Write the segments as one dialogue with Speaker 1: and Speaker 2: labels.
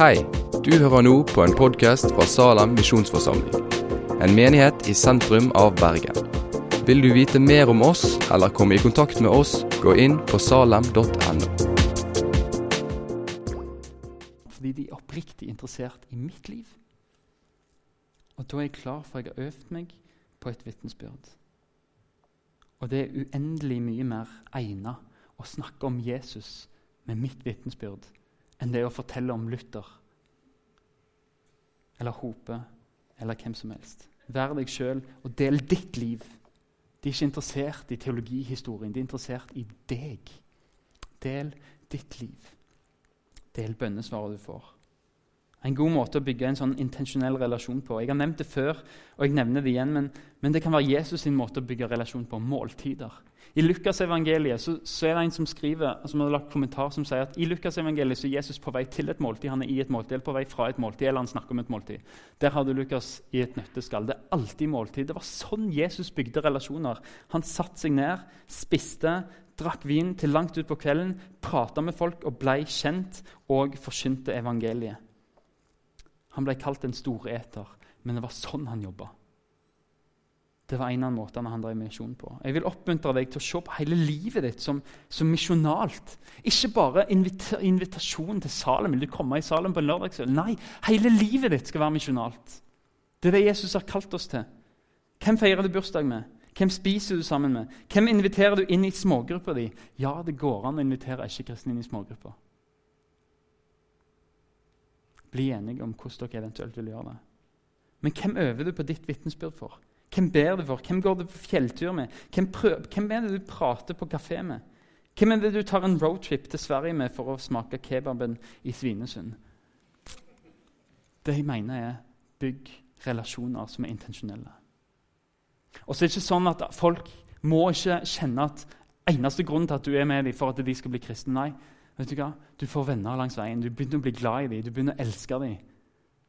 Speaker 1: Hei, du hører nå på en podkast fra Salem misjonsforsamling. En menighet i sentrum av Bergen. Vil du vite mer om oss eller komme i kontakt med oss, gå inn på salem.no.
Speaker 2: Fordi de er oppriktig interessert i mitt liv. Og da er jeg klar, for jeg har øvd meg på et vitnesbyrd. Og det er uendelig mye mer egnet å snakke om Jesus med mitt vitnesbyrd enn det å fortelle om Luther eller Hope eller hvem som helst. Vær deg sjøl og del ditt liv. De er ikke interessert i teologihistorien, de er interessert i deg. Del ditt liv. Del bønnesvaret du får. En god måte å bygge en sånn intensjonell relasjon på. Jeg har nevnt det før, og jeg nevner det igjen, men, men det kan være Jesus sin måte å bygge relasjon på. Måltider. I Lukasevangeliet så, så er det en som skriver, som har lagt kommentar som sier at i Lukasevangeliet så er Jesus på vei til et måltid. Han er i et måltid, eller på vei fra et måltid, eller han snakker om et måltid. Der har du Lukas i et nøtteskall. Det er alltid måltid. Det var sånn Jesus bygde relasjoner. Han satte seg ned, spiste, drakk vin til langt utpå kvelden, prata med folk og blei kjent og forkynte evangeliet. Han ble kalt en storeter, men det var sånn han jobba. Det var en av måtene han drev misjon på. Jeg vil oppmuntre deg til å se på hele livet ditt som, som misjonalt. Ikke bare invita invitasjon til Salem. Vil du komme i Salem på en lørdagskveld? Nei, hele livet ditt skal være misjonalt. Det er det Jesus har kalt oss til. Hvem feirer du bursdag med? Hvem spiser du sammen med? Hvem inviterer du inn i smågruppa di? Ja, det går an å invitere ikke-kristne inn i smågrupper. Bli enige om hvordan dere eventuelt vil gjøre det. Men hvem øver du på ditt vitnesbyrd for? Hvem ber du for? Hvem går du på fjelltur med? Hvem, prøv, hvem er det du prater på kafé med? Hvem er det du tar en roadtrip til Sverige med for å smake kebaben i Svinesund? Det jeg mener, er bygg relasjoner som er intensjonelle. Og så er det ikke sånn at Folk må ikke kjenne at eneste grunn til at du er med dem, for at de skal bli kristne. Nei, vet Du hva? Du får venner langs veien. Du begynner å bli glad i dem, du begynner å elske dem.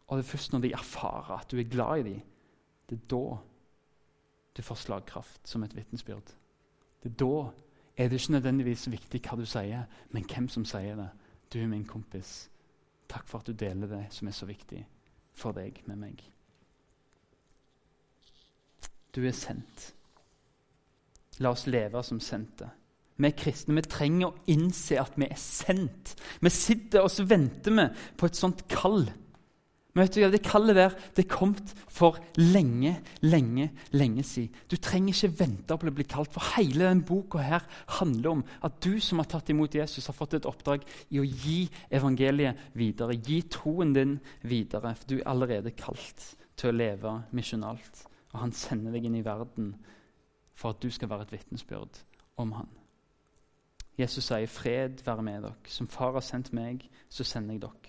Speaker 2: Og det er først når de erfarer at du er glad i dem, det er da du får slagkraft som et vitnesbyrd. Det er da er det ikke nødvendigvis viktig hva du sier, men hvem som sier det. Du er min kompis. Takk for at du deler det som er så viktig for deg med meg. Du er sendt. La oss leve som sendte. Vi er kristne. Vi trenger å innse at vi er sendt. Vi sitter og så venter vi på et sånt kall. Men vet du, Det kallet der det er kommet for lenge, lenge, lenge siden. Du trenger ikke vente på å bli kalt, for hele denne boka her handler om at du som har tatt imot Jesus, har fått et oppdrag i å gi evangeliet videre. Gi troen din videre, for du er allerede kalt til å leve misjonalt. Og han sender deg inn i verden for at du skal være et vitnesbyrd om han. Jesus sier, 'Fred være med dere. Som Far har sendt meg, så sender jeg dere.'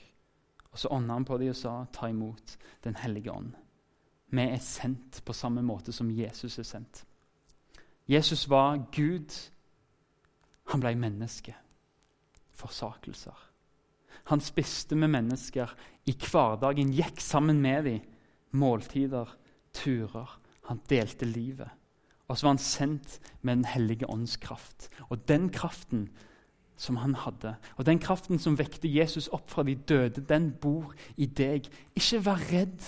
Speaker 2: Og Så ånda han på dem og sa, 'Ta imot Den hellige ånd'. Vi er sendt på samme måte som Jesus er sendt. Jesus var Gud. Han ble menneske. Forsakelser. Han spiste med mennesker i hverdagen, gikk sammen med dem. Måltider, turer. Han delte livet. Og så var han sendt med Den hellige ånds kraft. Og den kraften som han hadde, og den kraften som vekte Jesus opp fra de døde, den bor i deg. Ikke vær redd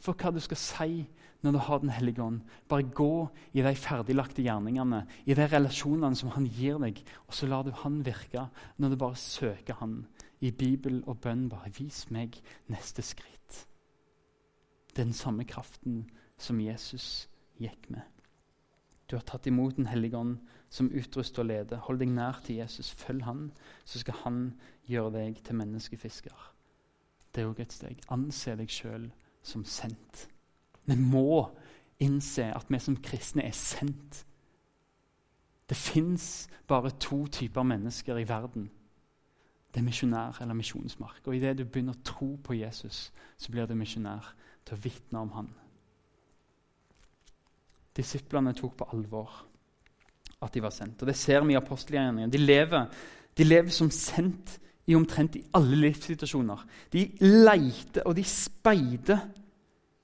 Speaker 2: for hva du skal si når du har Den hellige ånd. Bare gå i de ferdiglagte gjerningene, i de relasjonene som han gir deg, og så lar du han virke når du bare søker han i Bibel og bønn. Bare vis meg neste skritt. Den samme kraften som Jesus gikk med. Du har tatt imot Den hellige ånd som utruster og leder. Hold deg nær til Jesus. Følg han, så skal han gjøre deg til menneskefisker. Det er òg et steg. Anse deg sjøl som sendt. Vi må innse at vi som kristne er sendt. Det fins bare to typer mennesker i verden. Det er misjonær eller misjonsmark. Og Idet du begynner å tro på Jesus, så blir du misjonær til å vitne om han disiplene tok på alvor at de var sendt. Og Det ser vi i apostelgjerningene. De lever, de lever som sendt i omtrent i alle livssituasjoner. De leiter og de speider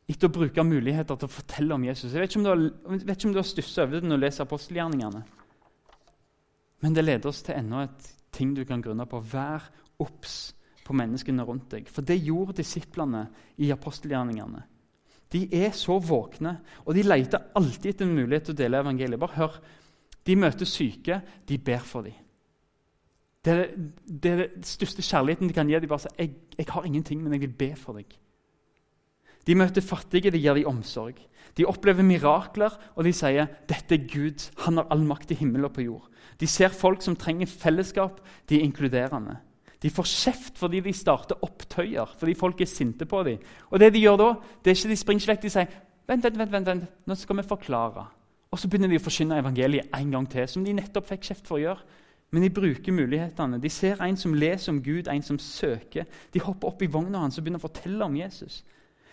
Speaker 2: etter å bruke muligheter til å fortelle om Jesus. Jeg vet ikke om du har, vet har stussa over det når du leser apostelgjerningene. Men det leder oss til enda et ting du kan grunne på. Vær obs på menneskene rundt deg. For det gjorde disiplene i apostelgjerningene. De er så våkne, og de leter alltid etter en mulighet til å dele evangeliet. Bare hør. De møter syke, de ber for dem. Det er, den største kjærligheten de kan gi. De bare sier jeg, 'Jeg har ingenting, men jeg vil be for deg'. De møter fattige, de gir dem omsorg. De opplever mirakler, og de sier 'Dette er Gud. Han har all makt i himmel og på jord'. De ser folk som trenger fellesskap. De er inkluderende. De får kjeft fordi de starter opptøyer, fordi folk er sinte på dem. Og det De gjør da, det er ikke de springer ikke vekk, de sier vent, vent, vent, vent, vent, nå skal vi forklare. Og så begynner de å forkynne evangeliet en gang til, som de nettopp fikk kjeft for å gjøre. Men de bruker mulighetene. De ser en som leser om Gud, en som søker. De hopper opp i vogna hans og begynner å fortelle om Jesus.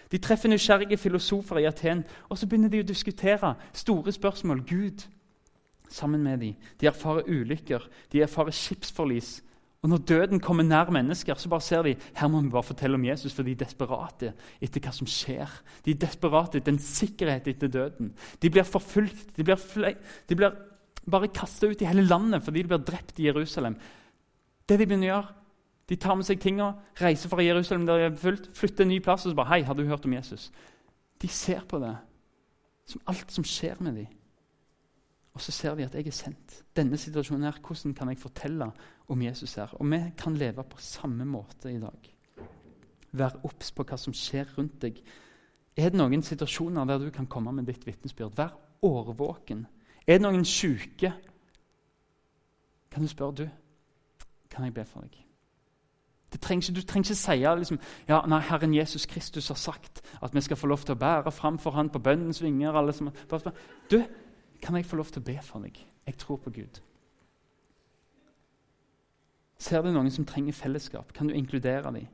Speaker 2: De treffer nysgjerrige filosofer i Aten, og så begynner de å diskutere store spørsmål. Gud sammen med dem. De erfarer ulykker, de erfarer skipsforlis. Og Når døden kommer nær mennesker, så bare ser de her må vi bare fortelle om Jesus, for de er desperate etter hva som skjer. De er desperate etter en sikkerhet etter døden. De blir forfulgt. De blir, de blir bare kasta ut i hele landet fordi de blir drept i Jerusalem. Det De begynner å gjøre, de tar med seg tinga, reiser fra Jerusalem der de er fulgt, flytter en ny plass og så bare Hei, har du hørt om Jesus? De ser på det som alt som skjer med dem. Og så ser de at jeg er sendt. Denne situasjonen her, Hvordan kan jeg fortelle om Jesus her? Og vi kan leve på samme måte i dag. Vær obs på hva som skjer rundt deg. Er det noen situasjoner der du kan komme med ditt vitnesbyrd? Vær årvåken. Er det noen syke? Kan du spørre du, kan jeg be for deg? Trenger, du trenger ikke si liksom, ja, nei, Herren Jesus Kristus har sagt at vi skal få lov til å bære fram for Han på bønnens vinger. Alle som, du, kan jeg få lov til å be for deg? Jeg tror på Gud. Ser du noen som trenger fellesskap, kan du inkludere dem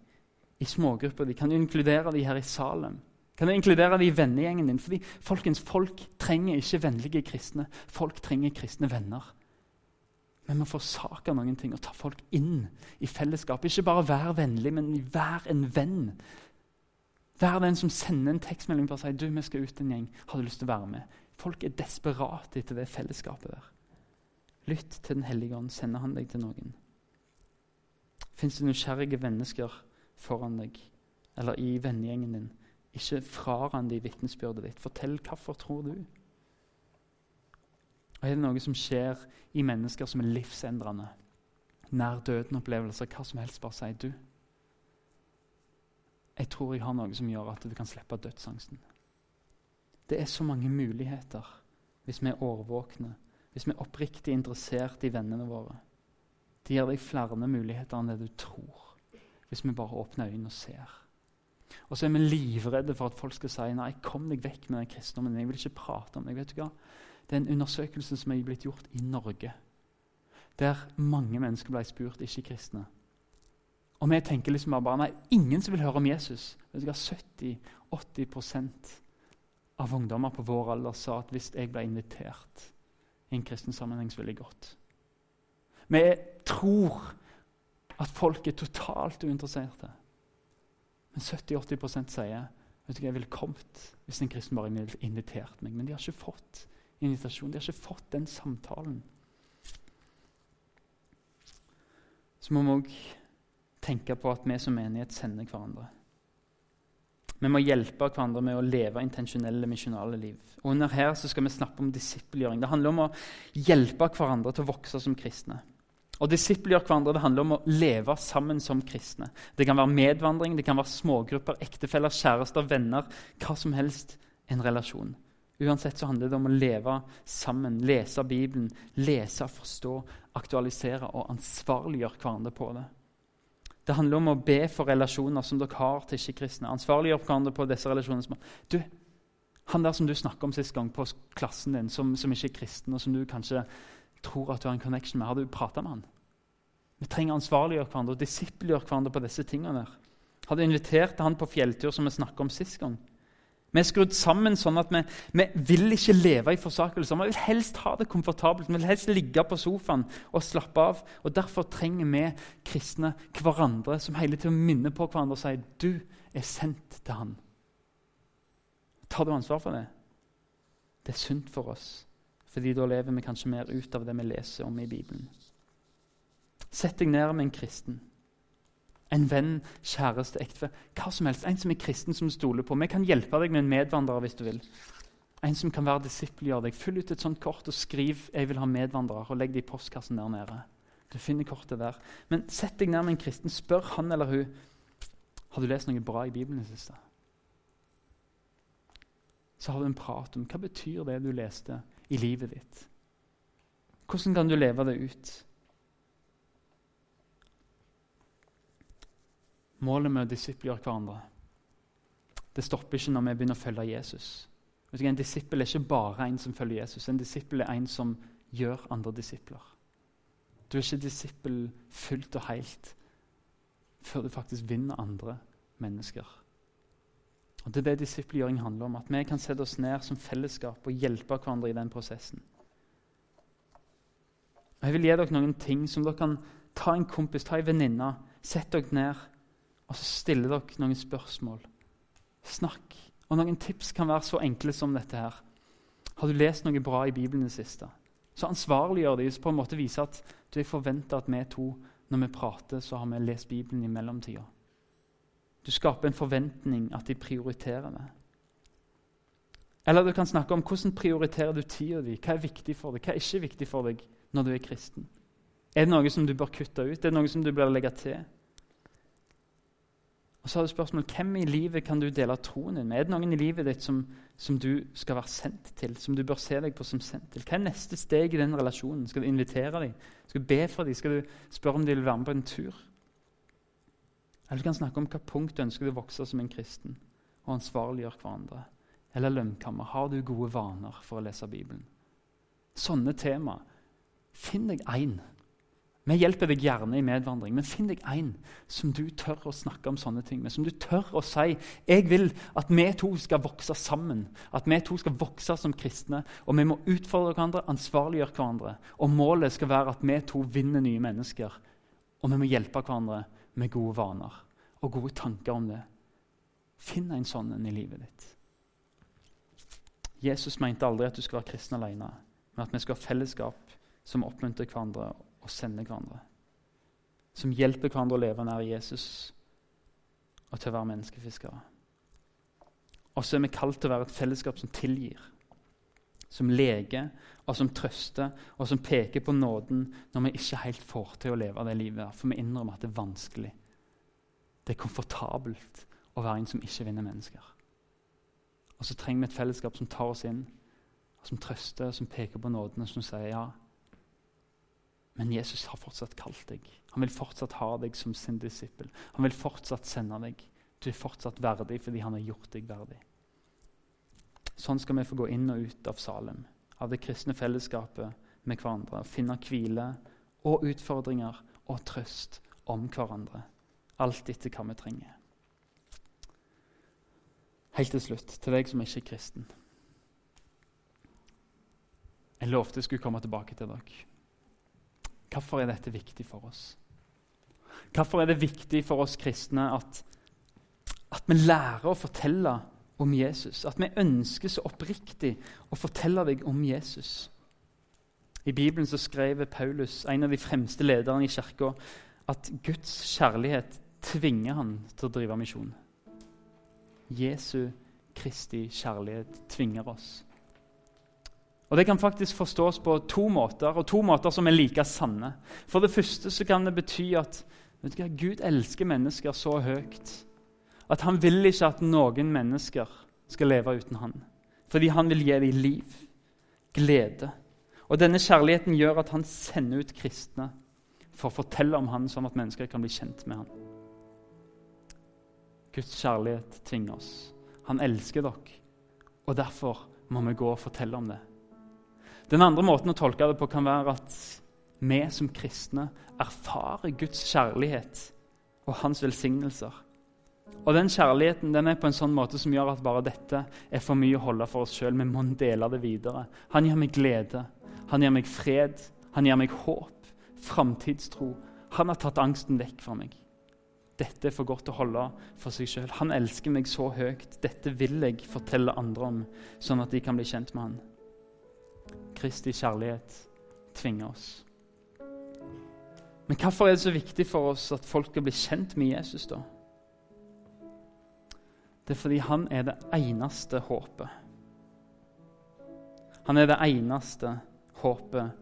Speaker 2: i smågrupper. Kan du inkludere dem her i Salem? Kan du inkludere dem i vennegjengen din? Fordi folkens, Folk trenger ikke vennlige kristne. Folk trenger kristne venner. Men vi forsaker forsake noen ting og tar folk inn i fellesskap. Ikke bare vær vennlig, men vær en venn. Vær den som sender en tekstmelding og sier du, vi skal ut en gjeng. Har du lyst til å være med? Folk er desperate etter det fellesskapet der. Lytt til Den hellige ånd. Sender han deg til noen? Fins det nysgjerrige mennesker foran deg eller i vennegjengen din? Ikke fraran de vitnesbyrdet ditt. Fortell hvorfor tror du. Og Er det noe som skjer i mennesker som er livsendrende? Nær døden-opplevelser, hva som helst, bare si du. Jeg tror jeg har noe som gjør at du kan slippe dødsangsten. Det er så mange muligheter hvis vi er årvåkne, hvis vi er oppriktig interessert i vennene våre. De gir deg flere muligheter enn det du tror, hvis vi bare åpner øynene og ser. Og så er vi livredde for at folk skal si nei, kom deg vekk med den kristendommen. Jeg vil ikke prate om det. Vet du hva? Det er en undersøkelse som er blitt gjort i Norge, der mange mennesker ble spurt, ikke kristne. Og vi tenker liksom bare nei, ingen som vil høre om Jesus. Vet du hva? 70-80 av ungdommer på vår alder sa at hvis jeg ble invitert i en kristen sammenheng, så ville jeg gått. Vi tror at folk er totalt uinteresserte. Men 70-80 sier vet du, jeg ville kommet hvis en kristen bare inviterte meg. Men de har ikke fått invitasjon. De har ikke fått den samtalen. Så må vi òg tenke på at vi som menighet sender hverandre. Vi må hjelpe hverandre med å leve intensjonelle misjonale liv. Og under her så skal vi snakke om disippelgjøring. Det handler om å hjelpe hverandre til å vokse som kristne. Og disippelgjøre hverandre det handler om å leve sammen som kristne. Det kan være medvandring, det kan være smågrupper, ektefeller, kjærester, venner. Hva som helst en relasjon. Uansett så handler det om å leve sammen, lese Bibelen, lese, forstå, aktualisere og ansvarliggjøre hverandre på det. Det handler om å be for relasjoner som dere har til ikke-kristne. Ansvarliggjør hverandre på disse relasjonene. Du, han der som du snakka om sist gang på klassen din, som, som ikke er kristen, og som du kanskje tror at du har en connection med, har du prata med han? Vi trenger ansvarliggjøre hverandre og disippelgjøre hverandre på disse tingene. der. Har du invitert han på fjelltur, som vi snakka om sist gang? Vi er skrudd sammen sånn at vi, vi, vil ikke leve i forsakelse. Vi vil helst ha det komfortabelt, vi vil helst ligge på sofaen og slappe av. Og Derfor trenger vi kristne hverandre som hele tiden minner på hverandre og sier du er sendt til han. Tar du ansvar for det? Det er sunt for oss, fordi da lever vi kanskje mer ut av det vi leser om i Bibelen. Sett deg ned med en kristen. En venn, kjæreste, ektefelle. Hva som helst. En som er kristen, som stoler på. Vi kan hjelpe deg med en medvandrer hvis du vil. En som kan være disippel, gjør deg. Fyll ut et sånt kort og skriv 'Jeg vil ha medvandrer', og legg det i postkassen der nede. Du finner kortet der. Men sett deg ned med en kristen. Spør han eller hun har du lest noe bra i Bibelen i det siste. Så har du en prat om hva betyr det du leste i livet ditt. Hvordan kan du leve det ut? Målet med å disiplegjøre hverandre det stopper ikke når vi begynner å følge Jesus. En disippel er ikke bare en som følger Jesus. En disippel er en som gjør andre disipler. Du er ikke disippel fullt og helt før du faktisk vinner andre mennesker. Og Det er det disippelgjøring handler om. At vi kan sette oss ned som fellesskap og hjelpe hverandre i den prosessen. Og Jeg vil gi dere noen ting som dere kan ta en kompis, ta en venninne, sette dere ned og så stiller dere noen spørsmål. Snakk og Noen tips kan være så enkle som dette. her. Har du lest noe bra i Bibelen i det siste? Så ansvarliggjør de, så på en måte viser at du forventer at vi to, når vi prater, så har vi lest Bibelen i mellomtida. Du skaper en forventning at de prioriterer det. Eller du kan snakke om hvordan prioriterer du tida di. Hva er viktig for deg, hva er ikke viktig for deg når du er kristen? Er det noe som du bør kutte ut? Er det noe som du bør legge til? Og så har du spørsmålet, Hvem i livet kan du dele troen din med? Er det noen i livet ditt som, som, du skal være sendt til? Som du bør se deg på som sendt til? Hva er neste steg i den relasjonen? Skal du invitere dem? Skal du be for dem? Skal du spørre om de vil være med på en tur? Eller du kan snakke om hva punkt du ønsker du å vokse som en kristen, og ansvarliggjøre hverandre. Eller lønnkammer. Har du gode vaner for å lese Bibelen? Sånne tema. Finn deg én vi hjelper deg gjerne i medvandring, men finn deg en som du tør å snakke om sånne ting med. Som du tør å si jeg vil at vi to skal vokse sammen. At vi to skal vokse som kristne. Og vi må utfordre hverandre, ansvarliggjøre hverandre. Og målet skal være at vi to vinner nye mennesker. Og vi må hjelpe hverandre med gode vaner og gode tanker om det. Finn en sånn en i livet ditt. Jesus mente aldri at du skal være kristen alene, men at vi skal ha fellesskap som oppmuntrer hverandre og sender hverandre. Som hjelper hverandre å leve nær Jesus og til å være menneskefiskere. Og så er vi kalt til å være et fellesskap som tilgir, som leger, og som trøster og som peker på nåden når vi ikke helt får til å leve det livet. For vi innrømmer at det er vanskelig. Det er komfortabelt å være en som ikke vinner mennesker. Og så trenger vi et fellesskap som tar oss inn, som trøster, som peker på nåden, og som sier ja, men Jesus har fortsatt kalt deg. Han vil fortsatt ha deg som sin disippel. Han vil fortsatt sende deg. Du er fortsatt verdig fordi han har gjort deg verdig. Sånn skal vi få gå inn og ut av Salem, av det kristne fellesskapet med hverandre. Finne hvile og utfordringer og trøst om hverandre. Alt etter hva vi trenger. Helt til slutt, til deg som ikke er kristen. Jeg lovte jeg skulle komme tilbake til dere. Hvorfor er dette viktig for oss? Hvorfor er det viktig for oss kristne at, at vi lærer å fortelle om Jesus? At vi ønsker så oppriktig å fortelle deg om Jesus? I Bibelen så skrev Paulus, en av de fremste lederne i kirka, at Guds kjærlighet tvinger han til å drive misjon. Jesu Kristi kjærlighet tvinger oss. Og Det kan faktisk forstås på to måter, og to måter som er like sanne. For det første så kan det bety at hva, Gud elsker mennesker så høyt at han vil ikke at noen mennesker skal leve uten han. Fordi han vil gi dem liv, glede. Og Denne kjærligheten gjør at han sender ut kristne for å fortelle om han, sånn at mennesker kan bli kjent med han. Guds kjærlighet tvinger oss. Han elsker dere, og derfor må vi gå og fortelle om det. Den andre måten å tolke det på kan være at vi som kristne erfarer Guds kjærlighet og hans velsignelser. Og Den kjærligheten den er på en sånn måte som gjør at bare dette er for mye å holde for oss sjøl. Vi må dele det videre. Han gir meg glede, han gir meg fred, han gir meg håp, framtidstro. Han har tatt angsten vekk fra meg. Dette er for godt å holde for seg sjøl. Han elsker meg så høyt. Dette vil jeg fortelle andre om, sånn at de kan bli kjent med han. Kristi kjærlighet tvinger oss. Men hvorfor er det så viktig for oss at folk skal bli kjent med Jesus, da? Det er fordi han er det eneste håpet. Han er det eneste håpet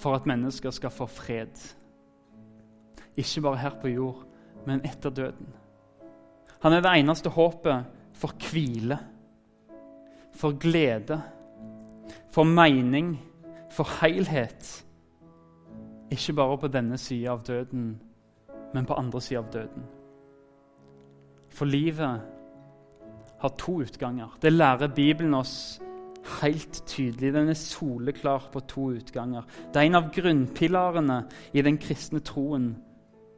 Speaker 2: for at mennesker skal få fred. Ikke bare her på jord, men etter døden. Han er det eneste håpet for hvile, for glede, for mening, for helhet. Ikke bare på denne sida av døden, men på andre sida av døden. For livet har to utganger. Det lærer Bibelen oss helt tydelig. Den er soleklar på to utganger. Det er en av grunnpilarene i den kristne troen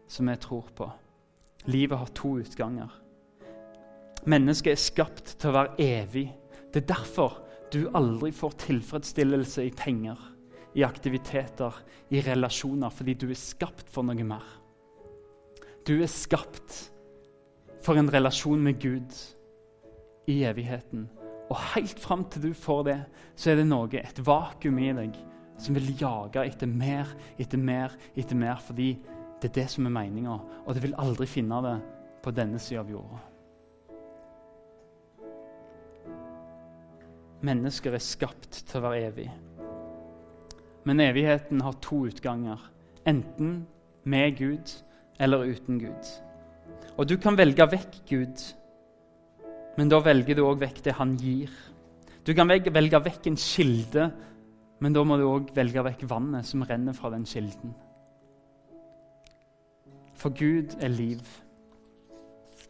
Speaker 2: som jeg tror på. Livet har to utganger. Mennesket er skapt til å være evig. Det er derfor du aldri får tilfredsstillelse i penger, i aktiviteter, i relasjoner, fordi du er skapt for noe mer. Du er skapt for en relasjon med Gud i evigheten. Og helt fram til du får det, så er det noe, et vakuum i deg, som vil jage etter mer, etter mer, etter mer, fordi det er det som er meninga. Og du vil aldri finne det på denne sida av jorda. Mennesker er skapt til å være evig. Men evigheten har to utganger. Enten med Gud eller uten Gud. Og du kan velge vekk Gud, men da velger du òg vekk det han gir. Du kan velge vekk en kilde, men da må du òg velge vekk vannet som renner fra den kilden. For Gud er liv.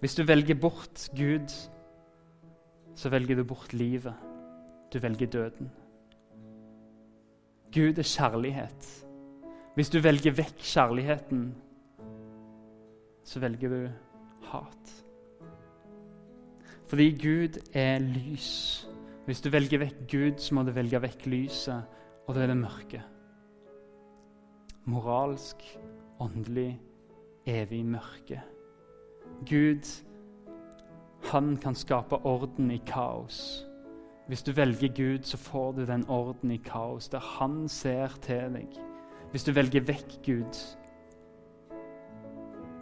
Speaker 2: Hvis du velger bort Gud, så velger du bort livet. Du velger døden. Gud er kjærlighet. Hvis du velger vekk kjærligheten, så velger du hat. Fordi Gud er lys. Hvis du velger vekk Gud, så må du velge vekk lyset, og da er det mørke. Moralsk, åndelig, evig mørke. Gud, han kan skape orden i kaos. Hvis du velger Gud, så får du den orden i kaos, der han ser til deg. Hvis du velger vekk Gud,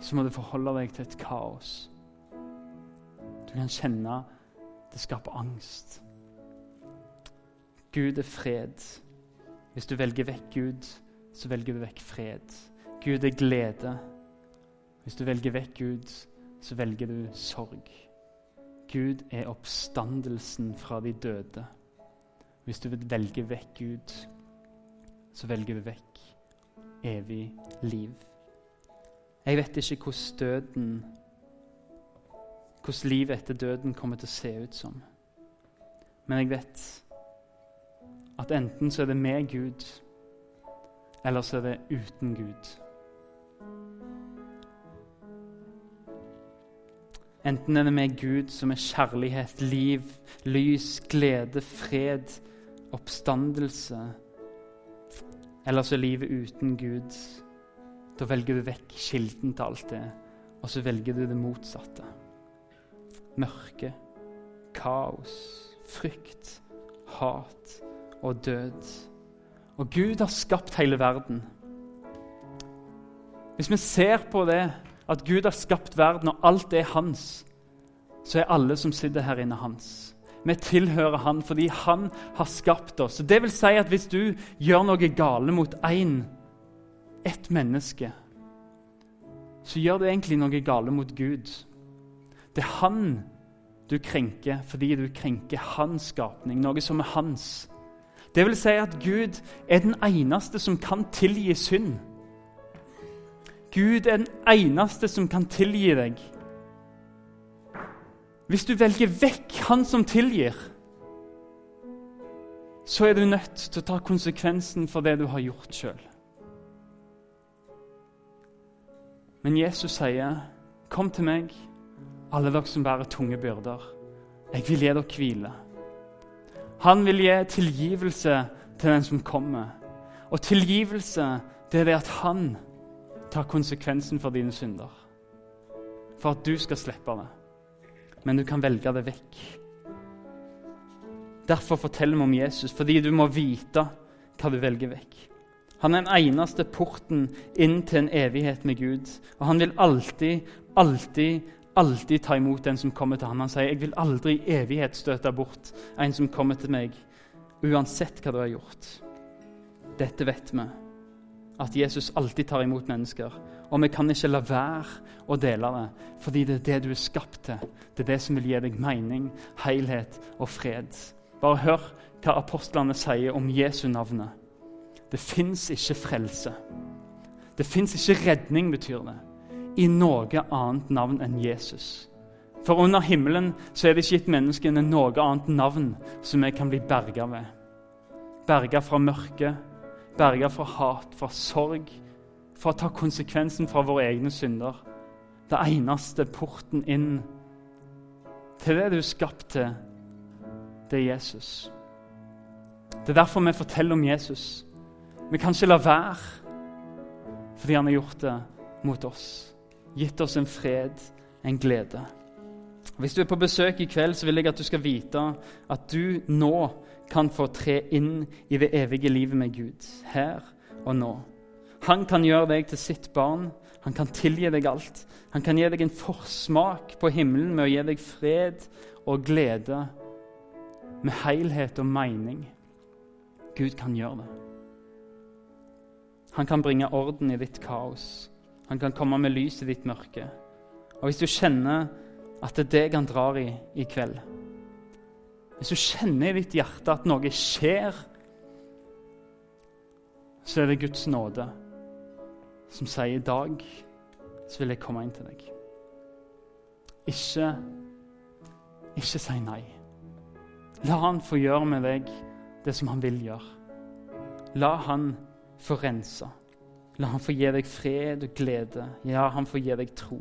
Speaker 2: så må du forholde deg til et kaos. Du kan kjenne det skaper angst. Gud er fred. Hvis du velger vekk Gud, så velger du vekk fred. Gud er glede. Hvis du velger vekk Gud, så velger du sorg. Gud er oppstandelsen fra de døde. Hvis du vil velge vekk Gud, så velger du vekk evig liv. Jeg vet ikke hvordan døden Hvordan livet etter døden kommer til å se ut som. Men jeg vet at enten så er det med Gud, eller så er det uten Gud. Enten er det med Gud, som er kjærlighet, liv, lys, glede, fred, oppstandelse. Eller så er livet uten Gud. Da velger du vekk kilden til alt det, og så velger du det motsatte. Mørke, kaos, frykt, hat og død. Og Gud har skapt hele verden. Hvis vi ser på det at Gud har skapt verden, og alt er hans, så er alle som sitter her inne, hans. Vi tilhører han fordi han har skapt oss. Det vil si at hvis du gjør noe gale mot én, ett menneske, så gjør du egentlig noe gale mot Gud. Det er han du krenker fordi du krenker hans skapning, noe som er hans. Det vil si at Gud er den eneste som kan tilgi synd. Gud er den eneste som kan tilgi deg. Hvis du velger vekk Han som tilgir, så er du nødt til å ta konsekvensen for det du har gjort sjøl. Men Jesus sier, 'Kom til meg, alle dere som bærer tunge byrder. Jeg vil gi dere hvile.' Han vil gi tilgivelse til den som kommer. Og tilgivelse, det er det at han ta konsekvensen for dine synder. For at du skal slippe det. Men du kan velge det vekk. Derfor forteller vi om Jesus, fordi du må vite hva du velger vekk. Han er den eneste porten inn til en evighet med Gud. Og han vil alltid, alltid, alltid ta imot den som kommer til ham. Han sier, 'Jeg vil aldri i evighet støte bort en som kommer til meg', uansett hva du har gjort. Dette vet vi, at Jesus alltid tar imot mennesker. Og vi kan ikke la være å dele det, fordi det er det du er skapt til. Det er det som vil gi deg mening, helhet og fred. Bare hør hva apostlene sier om Jesu navnet. Det fins ikke frelse. Det fins ikke redning, betyr det, i noe annet navn enn Jesus. For under himmelen så er det ikke gitt menneskene noe annet navn som vi kan bli berga ved. Berga fra mørket, berga fra hat, fra sorg, for å ta konsekvensen fra våre egne synder. Det eneste porten inn til det du er skapt til, det er Jesus. Det er derfor vi forteller om Jesus. Vi kan ikke la være fordi han har gjort det mot oss. Gitt oss en fred, en glede. Hvis du er på besøk i kveld, så vil jeg at du skal vite at du nå kan få tre inn i det evige livet med Gud. Her og nå. Han kan gjøre deg til sitt barn. Han kan tilgi deg alt. Han kan gi deg en forsmak på himmelen med å gi deg fred og glede med helhet og mening. Gud kan gjøre det. Han kan bringe orden i ditt kaos. Han kan komme med lys i ditt mørke. Og hvis du kjenner at det er deg han drar i i kveld Hvis du kjenner i ditt hjerte at noe skjer, så er det Guds nåde som sier i dag så vil jeg komme inn til deg. Ikke, ikke si nei. La han få gjøre med deg det som han vil gjøre. La han få rense. La han få gi deg fred og glede. Ja, han får gi deg tro.